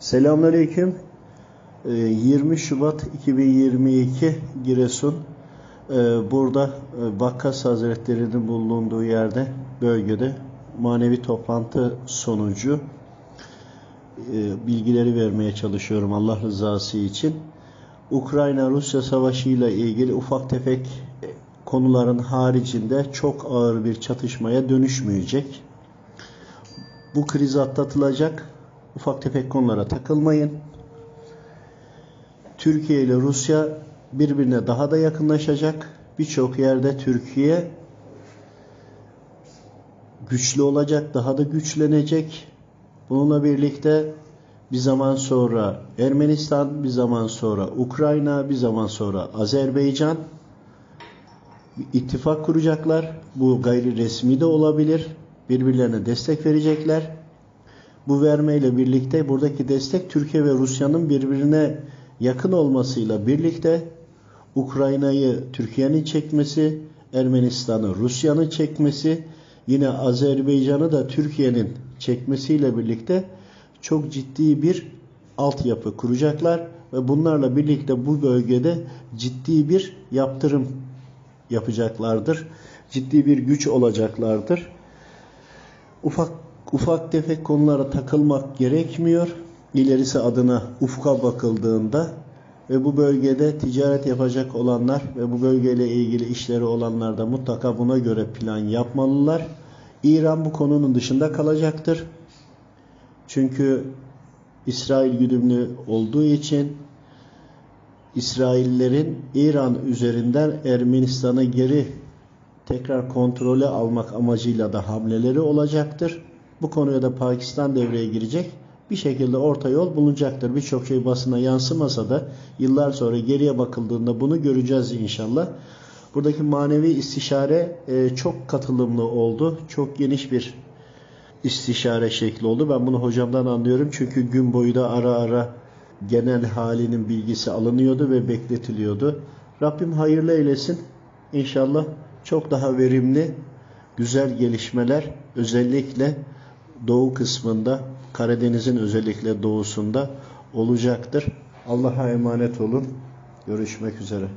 Selamünaleyküm. Ee, 20 Şubat 2022 Giresun. Ee, Burada e, Bakkas Hazretleri'nin bulunduğu yerde, bölgede manevi toplantı sonucu e, bilgileri vermeye çalışıyorum Allah rızası için. Ukrayna-Rusya savaşıyla ilgili ufak tefek e, konuların haricinde çok ağır bir çatışmaya dönüşmeyecek. Bu kriz atlatılacak. Ufak tefek konulara takılmayın. Türkiye ile Rusya birbirine daha da yakınlaşacak. Birçok yerde Türkiye güçlü olacak, daha da güçlenecek. Bununla birlikte bir zaman sonra Ermenistan, bir zaman sonra Ukrayna, bir zaman sonra Azerbaycan ittifak kuracaklar. Bu gayri resmi de olabilir. Birbirlerine destek verecekler. Bu vermeyle birlikte buradaki destek Türkiye ve Rusya'nın birbirine yakın olmasıyla birlikte Ukrayna'yı Türkiye'nin çekmesi, Ermenistan'ı Rusya'nın çekmesi, yine Azerbaycan'ı da Türkiye'nin çekmesiyle birlikte çok ciddi bir altyapı kuracaklar ve bunlarla birlikte bu bölgede ciddi bir yaptırım yapacaklardır. Ciddi bir güç olacaklardır. Ufak ufak tefek konulara takılmak gerekmiyor. İlerisi adına ufka bakıldığında ve bu bölgede ticaret yapacak olanlar ve bu bölgeyle ilgili işleri olanlar da mutlaka buna göre plan yapmalılar. İran bu konunun dışında kalacaktır. Çünkü İsrail güdümlü olduğu için İsraillerin İran üzerinden Ermenistan'a geri tekrar kontrole almak amacıyla da hamleleri olacaktır. Bu konuya da Pakistan devreye girecek. Bir şekilde orta yol bulunacaktır. Birçok şey basına yansımasa da yıllar sonra geriye bakıldığında bunu göreceğiz inşallah. Buradaki manevi istişare e, çok katılımlı oldu. Çok geniş bir istişare şekli oldu. Ben bunu hocamdan anlıyorum. Çünkü gün boyu da ara ara genel halinin bilgisi alınıyordu ve bekletiliyordu. Rabbim hayırlı eylesin. İnşallah çok daha verimli, güzel gelişmeler özellikle doğu kısmında, Karadeniz'in özellikle doğusunda olacaktır. Allah'a emanet olun. Görüşmek üzere.